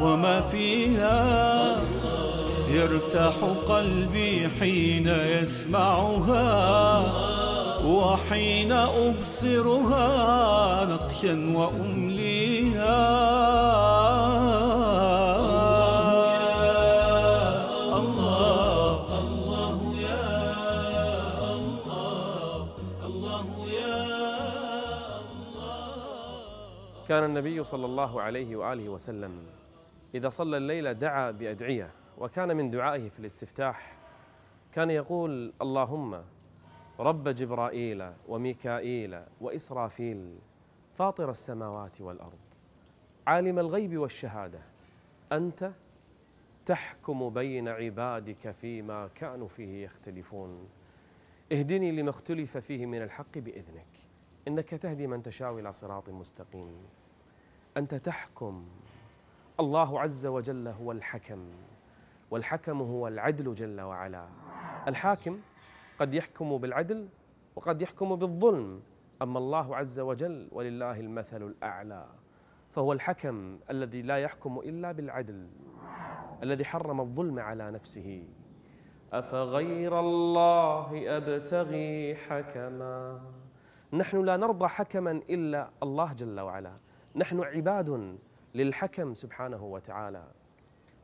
وما فيها. يرتاح قلبي حين يسمعها وحين أبصرها نقشا وأمليها. كان النبي صلى الله عليه وآله وسلم إذا صلى الليل دعا بأدعية وكان من دعائه في الاستفتاح كان يقول اللهم رب جبرائيل وميكائيل وإسرافيل فاطر السماوات والأرض عالم الغيب والشهادة أنت تحكم بين عبادك فيما كانوا فيه يختلفون. اهدني لما اختلف فيه من الحق بإذنك إنك تهدي من تشاء إلى صراط مستقيم. أنت تحكم الله عز وجل هو الحكم والحكم هو العدل جل وعلا. الحاكم قد يحكم بالعدل وقد يحكم بالظلم أما الله عز وجل ولله المثل الأعلى فهو الحكم الذي لا يحكم إلا بالعدل الذي حرم الظلم على نفسه. أفغير الله أبتغي حكما؟ نحن لا نرضى حكما إلا الله جل وعلا. نحن عباد للحكم سبحانه وتعالى.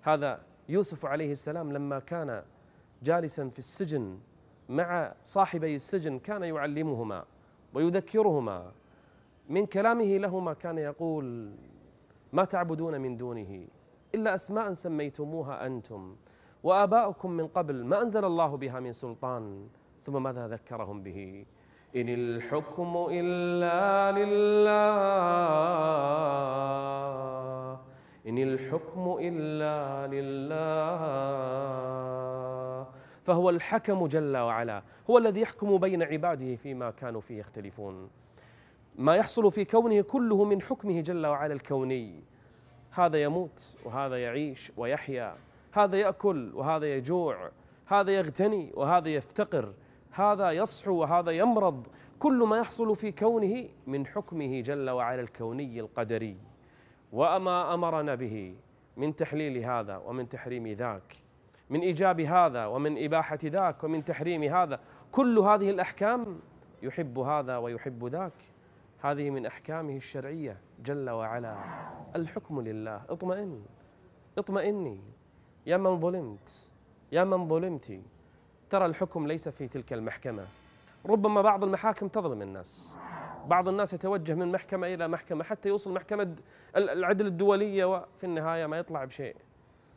هذا يوسف عليه السلام لما كان جالسا في السجن مع صاحبي السجن كان يعلمهما ويذكرهما. من كلامه لهما كان يقول ما تعبدون من دونه إلا أسماء سميتموها أنتم وآباؤكم من قبل ما أنزل الله بها من سلطان ثم ماذا ذكرهم به؟ إن الحكم إلا لله. إن الحكم إلا لله. فهو الحكم جل وعلا هو الذي يحكم بين عباده فيما كانوا فيه يختلفون. ما يحصل في كونه كله من حكمه جل وعلا الكوني. هذا يموت وهذا يعيش ويحيا هذا يأكل وهذا يجوع هذا يغتني وهذا يفتقر هذا يصحو وهذا يمرض. كل ما يحصل في كونه من حكمه جل وعلا الكوني القدري. وما امرنا به من تحليل هذا ومن تحريم ذاك من ايجاب هذا ومن اباحه ذاك ومن تحريم هذا. كل هذه الاحكام يحب هذا ويحب ذاك. هذه من احكامه الشرعيه جل وعلا الحكم لله. اطمئن اطمئني يا من ظلمت يا من ظلمت. ترى الحكم ليس في تلك المحكمه. ربما بعض المحاكم تظلم الناس. بعض الناس يتوجه من محكمة إلى محكمة حتى يوصل محكمة العدل الدولية وفي النهاية ما يطلع بشيء.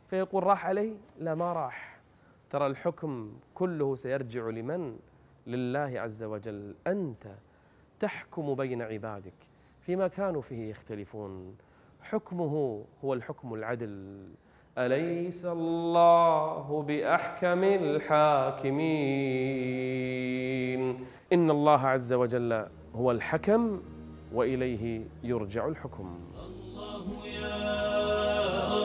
فيقول راح علي؟ لا ما راح. ترى الحكم كله سيرجع لمن؟ لله عز وجل. أنت تحكم بين عبادك. فيما كانوا فيه يختلفون. حكمه هو الحكم العدل. أليس الله بأحكم الحاكمين؟ إن الله عز وجل هو الحكم وإليه يرجع الحكم. الله يا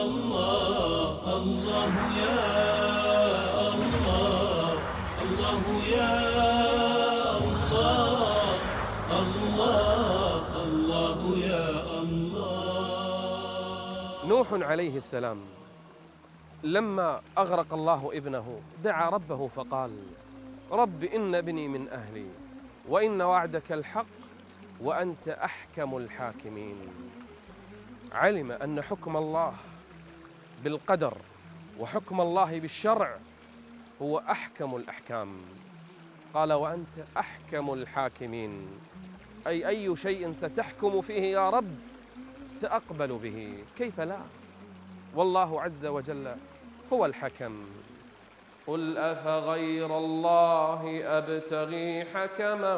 الله الله يا الله الله يا الله الله الله يا الله. نوح عليه السلام لما أغرق الله ابنه دعا ربه فقال رب إن ابني من أهلي وإن وعدك الحق وأنت أحكم الحاكمين. علم أن حكم الله بالقدر وحكم الله بالشرع هو أحكم الأحكام. قال وأنت أحكم الحاكمين. أي أي شيء ستحكم فيه يا رب سأقبل به. كيف لا؟ والله عز وجل هو الحكم. قل أفغير الله أبتغي حكما؟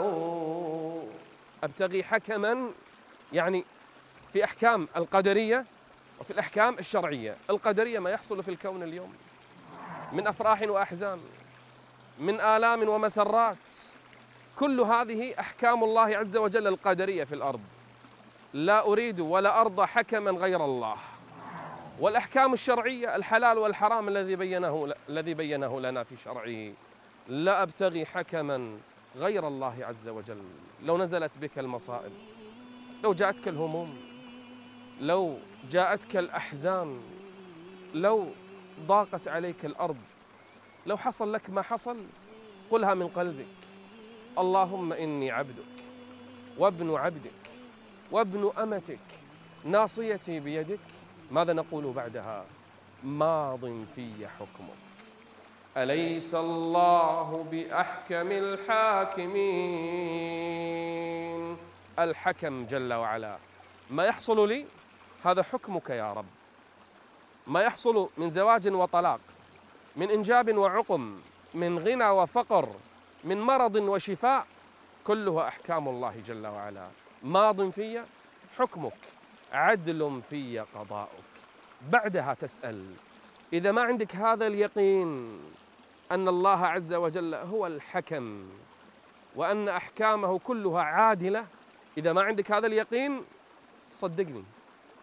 أبتغي حكما يعني في أحكام القدرية وفي الأحكام الشرعية. القدرية ما يحصل في الكون اليوم. من أفراح وأحزان من آلام ومسرات. كل هذه أحكام الله عز وجل القدرية في الأرض. لا أريد ولا أرضى حكما غير الله. والأحكام الشرعية الحلال والحرام الذي بينه الذي بينه لنا في شرعه. لا أبتغي حكما غير الله عز وجل. لو نزلت بك المصائب لو جاءتك الهموم لو جاءتك الأحزان لو ضاقت عليك الأرض لو حصل لك ما حصل قلها من قلبك. اللهم إني عبدك وابن عبدك وابن أمتك ناصيتي بيدك. ماذا نقول بعدها؟ ماض في حكمك. أليس الله بأحكم الحاكمين؟ الحكم جل وعلا. ما يحصل لي؟ هذا حكمك يا رب. ما يحصل من زواج وطلاق من إنجاب وعقم من غنى وفقر من مرض وشفاء كلها أحكام الله جل وعلا. ماض في حكمك. عدل في قضاؤك. بعدها تسأل إذا ما عندك هذا اليقين أن الله عز وجل هو الحكم وأن أحكامه كلها عادلة إذا ما عندك هذا اليقين صدقني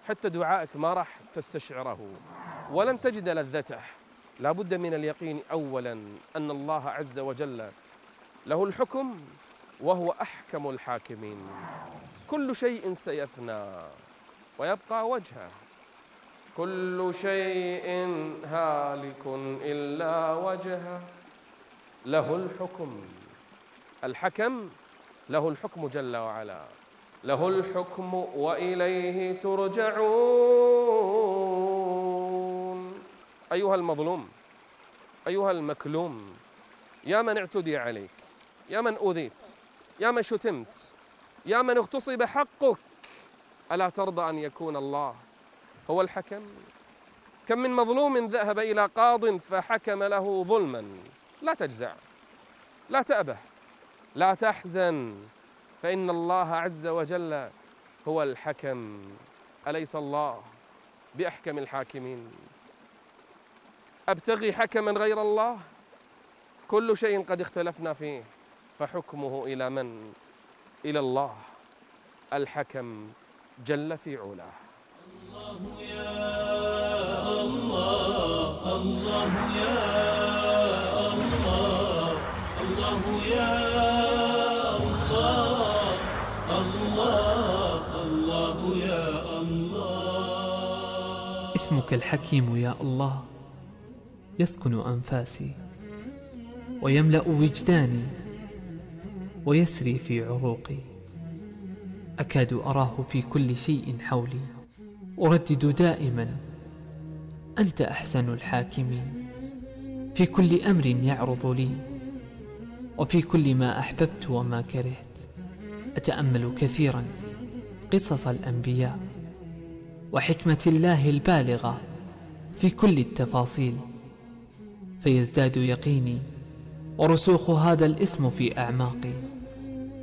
حتى دعائك ما راح تستشعره ولن تجد لذته. لا بد من اليقين أولا أن الله عز وجل له الحكم وهو أحكم الحاكمين. كل شيء سيفنى ويبقى وجهه. كل شيء هالك إلا وجهه. له الحكم. الحكم له الحكم جل وعلا. له الحكم وإليه ترجعون. أيها المظلوم أيها المكلوم يا من اعتدي عليك يا من أوذيت يا من شتمت يا من اغتصب حقك ألا ترضى أن يكون الله؟ هو الحكم. كم من مظلوم ذهب إلى قاض فحكم له ظلما. لا تجزع. لا تأبه. لا تحزن. فإن الله عز وجل هو الحكم. أليس الله بأحكم الحاكمين؟ أبتغي حكما غير الله؟ كل شيء قد اختلفنا فيه. فحكمه إلى من؟ إلى الله. الحكم جل في علاه الله يا الله الله يا الله الله يا الله الله الله يا الله اسمك الحكيم يا الله يسكن أنفاسي ويملأ وجداني ويسري في عروقي. أكاد أراه في كل شيء حولي. أردد دائما أنت أحسن الحاكمين. في كل أمر يعرض لي وفي كل ما أحببت وما كرهت. أتأمل كثيرا قصص الأنبياء وحكمة الله البالغة في كل التفاصيل. فيزداد يقيني ورسوخ هذا الاسم في أعماقي.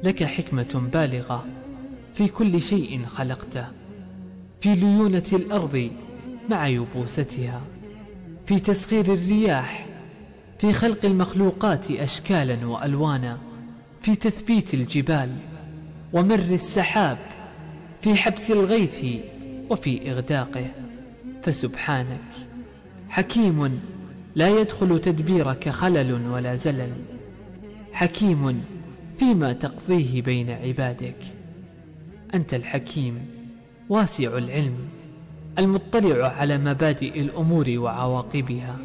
لك حكمة بالغة في كل شيء خلقته في ليونة الأرض مع يبوستها في تسخير الرياح في خلق المخلوقات أشكالا وألوانا في تثبيت الجبال ومر السحاب في حبس الغيث وفي إغداقه. فسبحانك حكيم لا يدخل تدبيرك خلل ولا زلل حكيم فيما تقضيه بين عبادك. أنت الحكيم واسع العلم المطلع على مبادئ الأمور وعواقبها.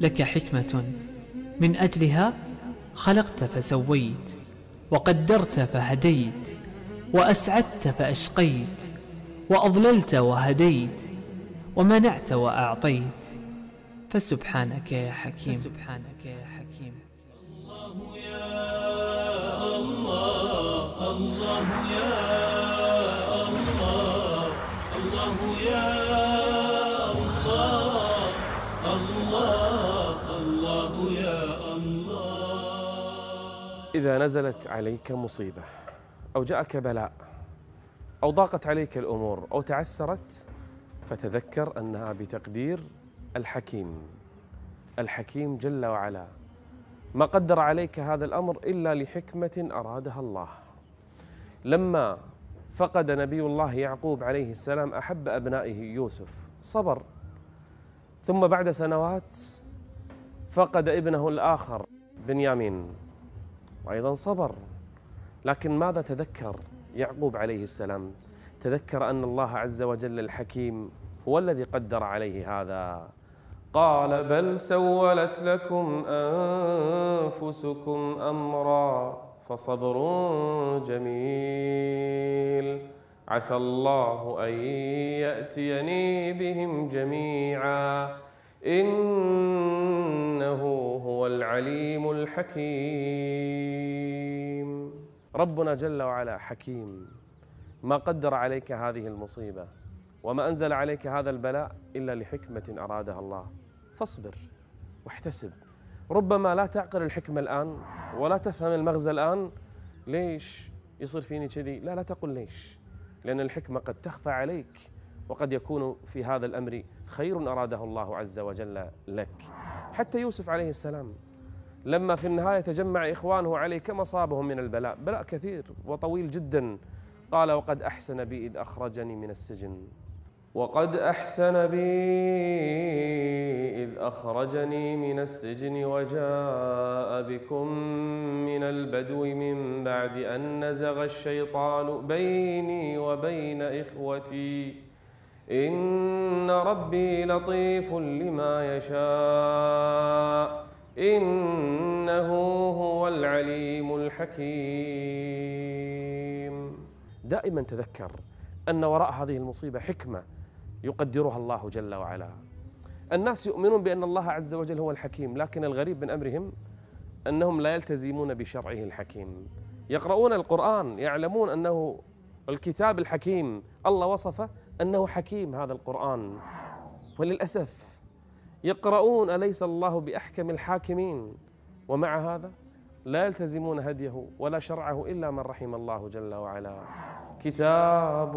لك حكمة من أجلها خلقت فسويت وقدرت فهديت وأسعدت فأشقيت وأضللت وهديت ومنعت وأعطيت. فسبحانك يا حكيم. فسبحانك يا حكيم إذا نزلت عليك مصيبة أو جاءك بلاء أو ضاقت عليك الأمور أو تعسرت فتذكر أنها بتقدير الحكيم. الحكيم جل وعلا ما قدر عليك هذا الأمر إلا لحكمة أرادها الله. لما فقد نبي الله يعقوب عليه السلام أحب أبنائه يوسف صبر. ثم بعد سنوات فقد ابنه الآخر بنيامين. وأيضا صبر. لكن ماذا تذكر يعقوب عليه السلام؟ تذكر أن الله عز وجل الحكيم هو الذي قدر عليه هذا. قال بل سولت لكم أنفسكم أمرا فصبر جميل. عسى الله أن يأتيني بهم جميعا. إنه هو العليم الحكيم. ربنا جل وعلا حكيم. ما قدر عليك هذه المصيبة وما أنزل عليك هذا البلاء إلا لحكمة أرادها الله. فاصبر واحتسب. ربما لا تعقل الحكمة الآن ولا تفهم المغزى الآن. ليش يصير فيني كذي؟ لا لا تقل ليش. لأن الحكمة قد تخفى عليك. وقد يكون في هذا الأمر خير أراده الله عز وجل لك. حتى يوسف عليه السلام لما في النهاية تجمع إخوانه عليه كم أصابهم من البلاء بلاء كثير وطويل جدا. قال وقد أحسن بي إذ أخرجني من السجن. وقد أحسن بي إذ أخرجني من السجن وجاء بكم من البدو من بعد أن نزغ الشيطان بيني وبين إخوتي. إن ربي لطيف لما يشاء. إنه هو العليم الحكيم. دائما تذكر أن وراء هذه المصيبة حكمة يقدرها الله جل وعلا. الناس يؤمنون بأن الله عز وجل هو الحكيم لكن الغريب من أمرهم أنهم لا يلتزمون بشرعه الحكيم. يقرؤون القرآن يعلمون أنه الكتاب الحكيم الله وصفه أنه حكيم هذا القرآن. وللأسف يقرؤون أليس الله بأحكم الحاكمين؟ ومع هذا لا يلتزمون هديه ولا شرعه إلا من رحم الله جل وعلا. كتاب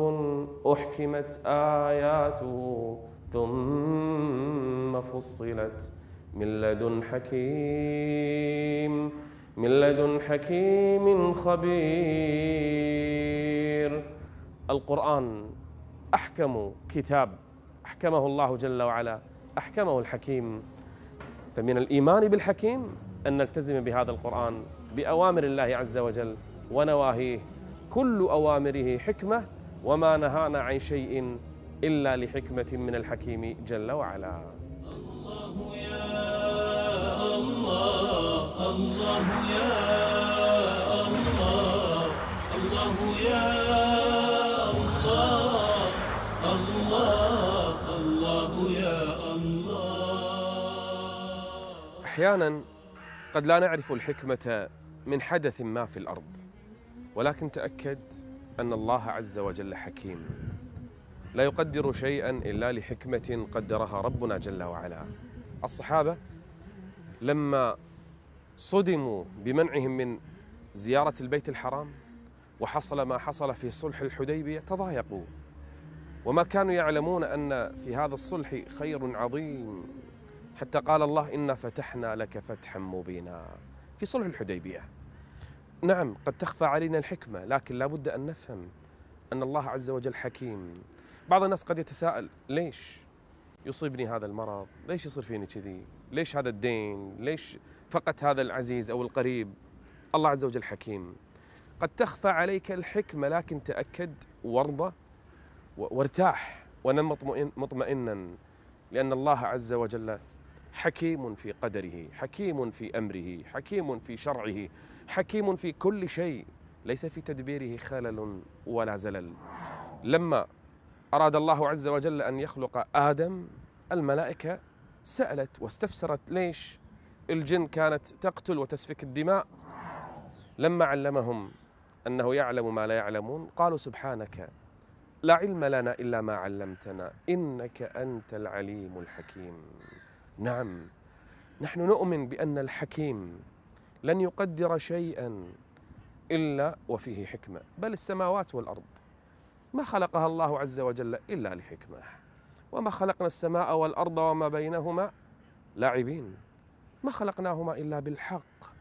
أحكمت آياته ثم فصلت. من لدن حكيم من لدن حكيم خبير. القرآن أحكم كتاب أحكمه الله جل وعلا أحكمه الحكيم. فمن الإيمان بالحكيم أن نلتزم بهذا القرآن بأوامر الله عز وجل ونواهيه. كل أوامره حكمة وما نهانا عن شيء إلا لحكمة من الحكيم جل وعلا. الله يا الله الله يا الله الله يا الله أحيانا قد لا نعرف الحكمة من حدث ما في الأرض ولكن تأكد أن الله عز وجل حكيم. لا يقدر شيئا إلا لحكمة قدرها ربنا جل وعلا. الصحابة لما صدموا بمنعهم من زيارة البيت الحرام وحصل ما حصل في صلح الحديبية تضايقوا. وما كانوا يعلمون أن في هذا الصلح خير عظيم. حتى قال الله إنا فتحنا لك فتحا مبينا. في صلح الحديبية. نعم قد تخفى علينا الحكمة لكن لابد أن نفهم أن الله عز وجل حكيم. بعض الناس قد يتساءل ليش يصيبني هذا المرض؟ ليش يصير فيني كذي؟ ليش هذا الدين؟ ليش فقط هذا العزيز أو القريب؟ الله عز وجل حكيم. قد تخفى عليك الحكمة لكن تأكد وارضى وارتاح ونم مطمئن مطمئنا لأن الله عز وجل حكيم في قدره حكيم في أمره حكيم في شرعه حكيم في كل شيء. ليس في تدبيره خلل ولا زلل. لما أراد الله عز وجل أن يخلق آدم الملائكة سألت واستفسرت ليش؟ الجن كانت تقتل وتسفك الدماء. لما علمهم أنه يعلم ما لا يعلمون قالوا سبحانك لا علم لنا إلا ما علمتنا إنك أنت العليم الحكيم. نعم. نحن نؤمن بأن الحكيم لن يقدر شيئا إلا وفيه حكمة. بل السماوات والأرض. ما خلقها الله عز وجل إلا لحكمة. وما خلقنا السماء والأرض وما بينهما لاعبين. ما خلقناهما إلا بالحق.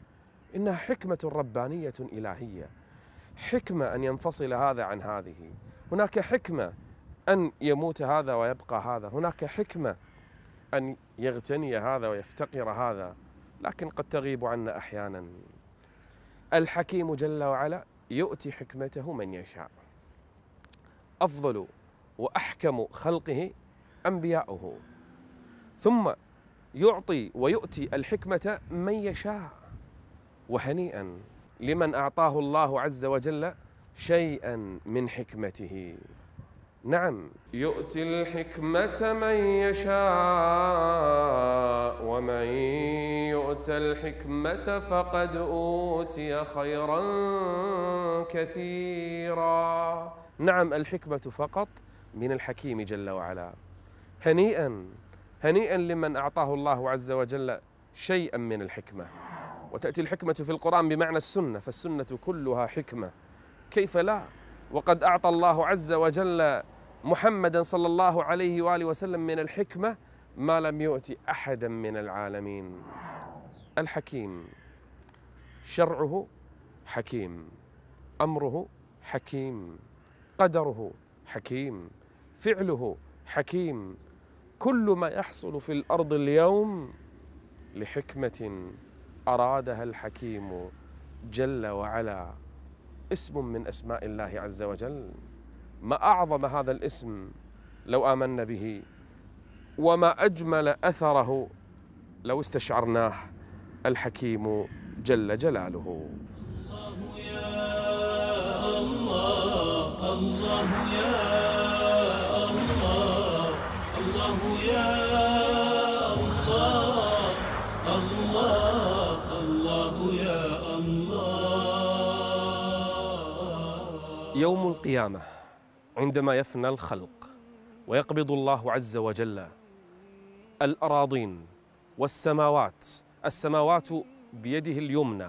إنها حكمة ربانية إلهية. حكمة أن ينفصل هذا عن هذه. هناك حكمة أن يموت هذا ويبقى هذا. هناك حكمة أن يغتني هذا ويفتقر هذا لكن قد تغيب عنا أحيانا. الحكيم جل وعلا يؤتي حكمته من يشاء. أفضل وأحكم خلقه أنبياؤه. ثم يعطي ويؤتي الحكمة من يشاء. وهنيئا لمن أعطاه الله عز وجل شيئا من حكمته. نعم. يؤتي الحكمة من يشاء ومن يؤت الحكمة فقد أوتي خيرا كثيرا. نعم الحكمة فقط من الحكيم جل وعلا. هنيئا هنيئا لمن أعطاه الله عز وجل شيئا من الحكمة. وتأتي الحكمة في القرآن بمعنى السنة فالسنة كلها حكمة. كيف لا؟ وقد أعطى الله عز وجل محمدا صلى الله عليه وآله وسلم من الحكمة ما لم يؤت أحدا من العالمين. الحكيم شرعه حكيم أمره حكيم قدره حكيم فعله حكيم. كل ما يحصل في الأرض اليوم لحكمة أرادها الحكيم جل وعلا. اسم من أسماء الله عز وجل. ما أعظم هذا الاسم لو آمنا به وما أجمل أثره لو استشعرناه الحكيم جل جلاله. الله يا الله الله يا الله الله يا يوم القيامة عندما يفنى الخلق ويقبض الله عز وجل الأراضين والسماوات السماوات بيده اليمنى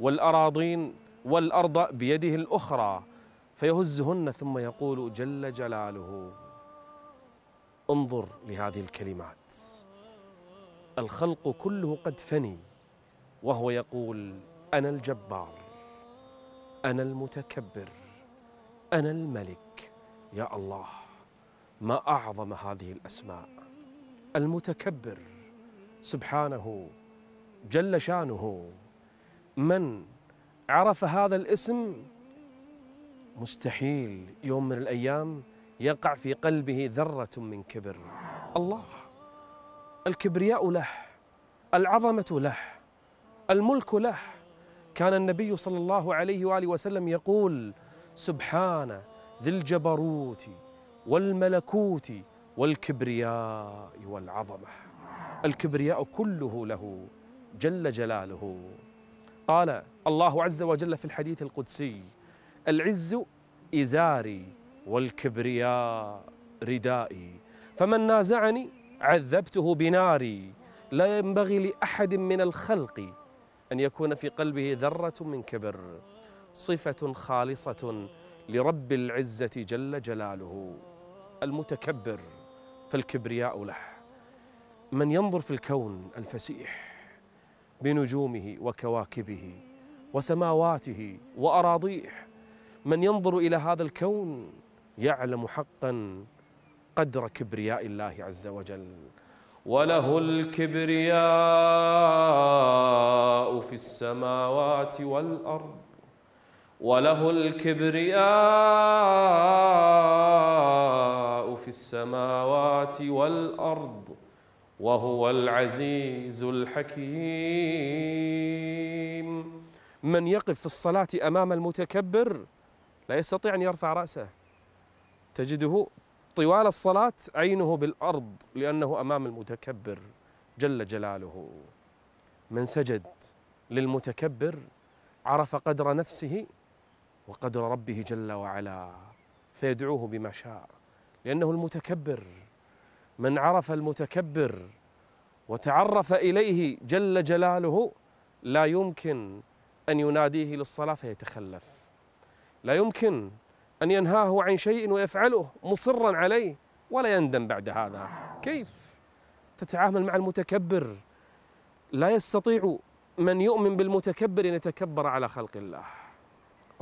والأراضين والأرض بيده الأخرى فيهزهن ثم يقول جل جلاله انظر لهذه الكلمات. الخلق كله قد فني وهو يقول أنا الجبار أنا المتكبر. أنا الملك. يا الله ما أعظم هذه الأسماء. المتكبر سبحانه جل شأنه. من عرف هذا الاسم؟ مستحيل يوم من الأيام يقع في قلبه ذرة من كبر. الله الكبرياء له العظمة له الملك له. كان النبي صلى الله عليه وآله وسلم يقول سبحان ذي الجبروت والملكوت والكبرياء والعظمة. الكبرياء كله له جل جلاله. قال الله عز وجل في الحديث القدسي العز إزاري والكبرياء ردائي. فمن نازعني عذبته بناري. لا ينبغي لأحد من الخلق أن يكون في قلبه ذرة من كبر. صفة خالصة لرب العزة جل جلاله المتكبر فالكبرياء له من ينظر في الكون الفسيح بنجومه وكواكبه وسماواته وأراضيه من ينظر إلى هذا الكون يعلم حقا قدر كبرياء الله عز وجل. وله الكبرياء في السماوات والأرض. وله الكبرياء في السماوات والأرض وهو العزيز الحكيم. من يقف في الصلاة أمام المتكبر لا يستطيع أن يرفع رأسه. تجده طوال الصلاة عينه بالأرض لأنه أمام المتكبر جل جلاله. من سجد للمتكبر عرف قدر نفسه وقدر ربه جل وعلا فيدعوه بما شاء. لأنه المتكبر من عرف المتكبر وتعرف إليه جل جلاله لا يمكن أن يناديه للصلاة فيتخلف. لا يمكن أن ينهاه عن شيء ويفعله مصرا عليه ولا يندم بعد هذا. كيف؟ تتعامل مع المتكبر. لا يستطيع من يؤمن بالمتكبر إن يتكبر على خلق الله.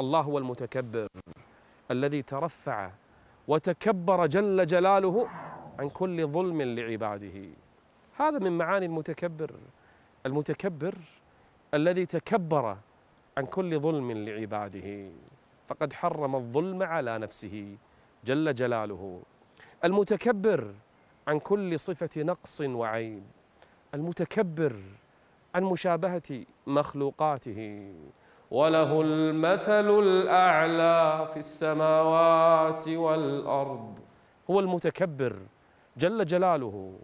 الله هو المتكبر الذي ترفع وتكبر جل جلاله عن كل ظلم لعباده. هذا من معاني المتكبر. المتكبر الذي تكبر عن كل ظلم لعباده. فقد حرم الظلم على نفسه جل جلاله. المتكبر عن كل صفة نقص وعيب. المتكبر عن مشابهة مخلوقاته. وله المثل الأعلى في السماوات والأرض. هو المتكبر جل جلاله.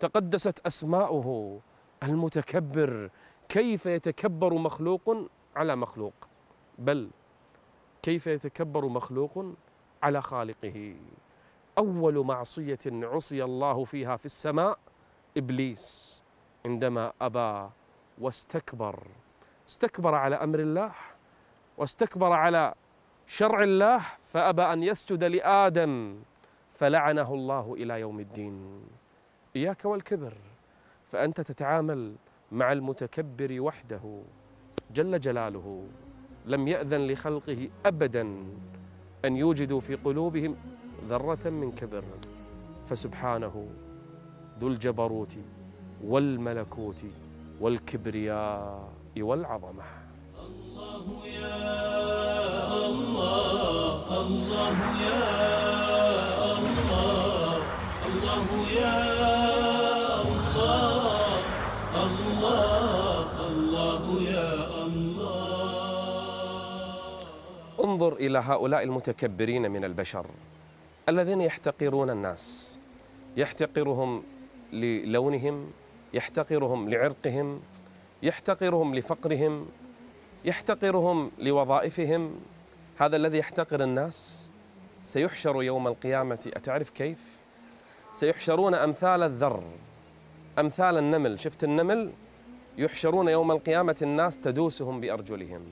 تقدست أسماؤه. المتكبر كيف يتكبر مخلوق على مخلوق؟ بل كيف يتكبر مخلوق على خالقه؟ أول معصية عصي الله فيها في السماء إبليس عندما أبى واستكبر. استكبر على أمر الله واستكبر على شرع الله فأبى أن يسجد لآدم فلعنه الله إلى يوم الدين. إياك والكبر فأنت تتعامل مع المتكبر وحده جل جلاله. لم يأذن لخلقه ابدا أن يوجدوا في قلوبهم ذرة من كبر. فسبحانه ذو الجبروت والملكوت والكبرياء. والعظمة. الله يا الله الله يا الله الله يا الله الله الله يا الله انظر إلى هؤلاء المتكبرين من البشر الذين يحتقرون الناس. يحتقرهم للونهم يحتقرهم لعرقهم يحتقرهم لفقرهم يحتقرهم لوظائفهم. هذا الذي يحتقر الناس. سيحشر يوم القيامة. أتعرف كيف؟ سيحشرون أمثال الذر أمثال النمل. شفت النمل؟ يحشرون يوم القيامة. الناس تدوسهم بأرجلهم.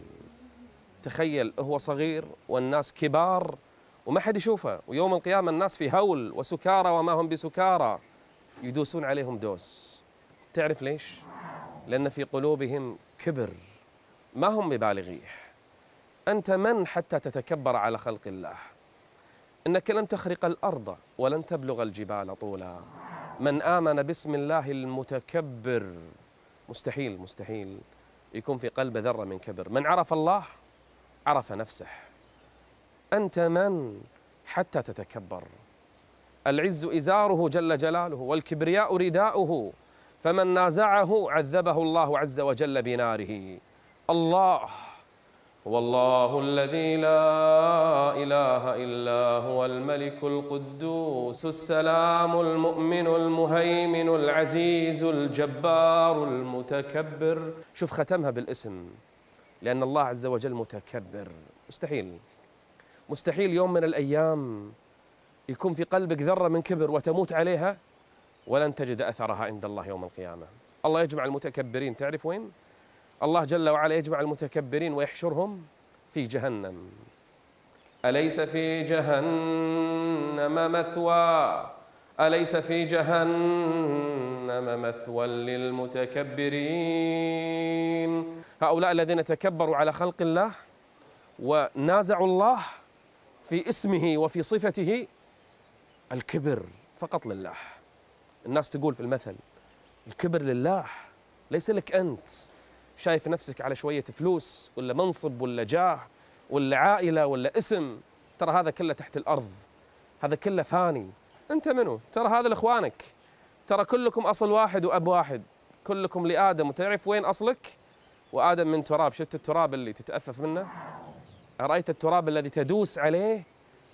تخيل هو صغير والناس كبار وما حد يشوفه. ويوم القيامة الناس في هول وسكارى وما هم بسكارى. يدوسون عليهم دوس. تعرف ليش؟ لأن في قلوبهم كبر. ما هم ببالغيه أنت من حتى تتكبر على خلق الله؟ إنك لن تخرق الأرض ولن تبلغ الجبال طولا. من آمن باسم الله المتكبر. مستحيل مستحيل. يكون في قلبه ذرة من كبر. من عرف الله؟ عرف نفسه. أنت من حتى تتكبر؟ العز إزاره جل جلاله والكبرياء رداؤه. فمن نازعه عذبه الله عز وجل بناره. الله هو الله الذي لا إله إلا هو الملك القدوس السلام المؤمن المهيمن العزيز الجبار المتكبر. شوف ختمها بالاسم لأن الله عز وجل متكبر. مستحيل مستحيل يوم من الأيام يكون في قلبك ذرة من كبر وتموت عليها ولن تجد أثرها عند الله يوم القيامة. الله يجمع المتكبرين تعرف وين؟ الله جل وعلا يجمع المتكبرين ويحشرهم في جهنم. أليس في جهنم مثوى؟ أليس في جهنم مثوى للمتكبرين؟ هؤلاء الذين تكبروا على خلق الله ونازعوا الله في اسمه وفي صفته الكبر فقط لله. الناس تقول في المثل الكبر لله ليس لك أنت. شايف نفسك على شوية فلوس ولا منصب ولا جاه ولا عائلة ولا اسم ترى هذا كله تحت الأرض. هذا كله فاني. أنت منو؟ ترى هذا لإخوانك. ترى كلكم أصل واحد وأب واحد. كلكم لآدم وتعرف وين أصلك؟ وآدم من تراب. شفت التراب اللي تتأفف منه؟ أرأيت التراب الذي تدوس عليه؟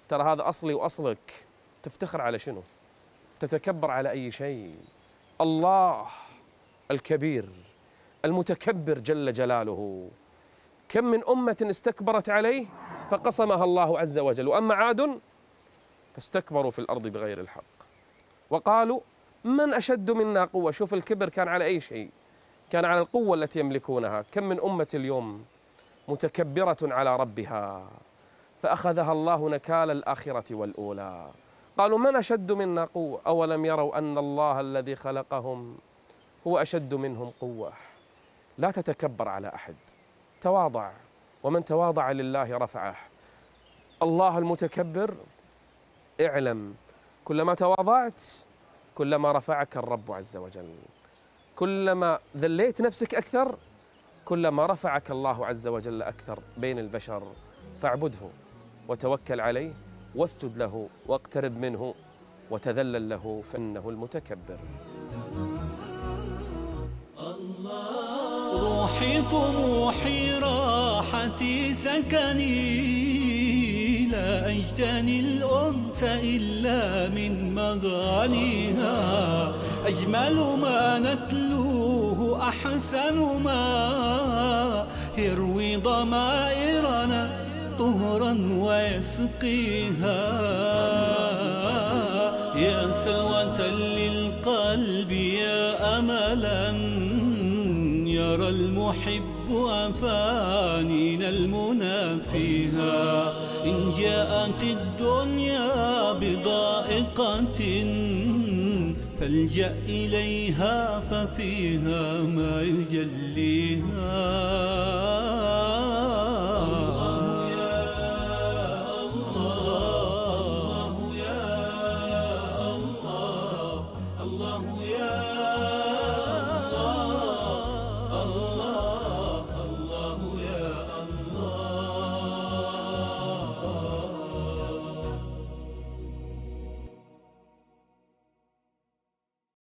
ترى هذا أصلي وأصلك. تفتخر على شنو؟ تتكبر على أي شيء. الله الكبير المتكبر جل جلاله. كم من أمة استكبرت عليه فقصمها الله عز وجل. وأما عاد فاستكبروا في الأرض بغير الحق. وقالوا من أشد منا قوة؟ شوف الكبر كان على أي شيء. كان على القوة التي يملكونها. كم من أمة اليوم متكبرة على ربها فأخذها الله نكال الآخرة والأولى. قالوا من أشد منا قوة؟ أولم يروا أن الله الذي خلقهم هو أشد منهم قوة. لا تتكبر على أحد. تواضع. ومن تواضع لله رفعه. الله المتكبر اعلم. كلما تواضعت كلما رفعك الرب عز وجل. كلما ذليت نفسك أكثر كلما رفعك الله عز وجل أكثر بين البشر. فاعبده وتوكل عليه. واسجد له واقترب منه وتذلل له فإنه المتكبر. روحي طموحي راحتي سكني لا أجتني الأنس إلا من مغانيها. أجمل ما نتلوه أحسن ما يروي ضمائرنا. طهرا ويسقيها. يا سلوة للقلب يا أملا يرى المحب أفانينا المنى فيها. إن جاءت الدنيا بضائقة فالجأ إليها ففيها ما يجليها.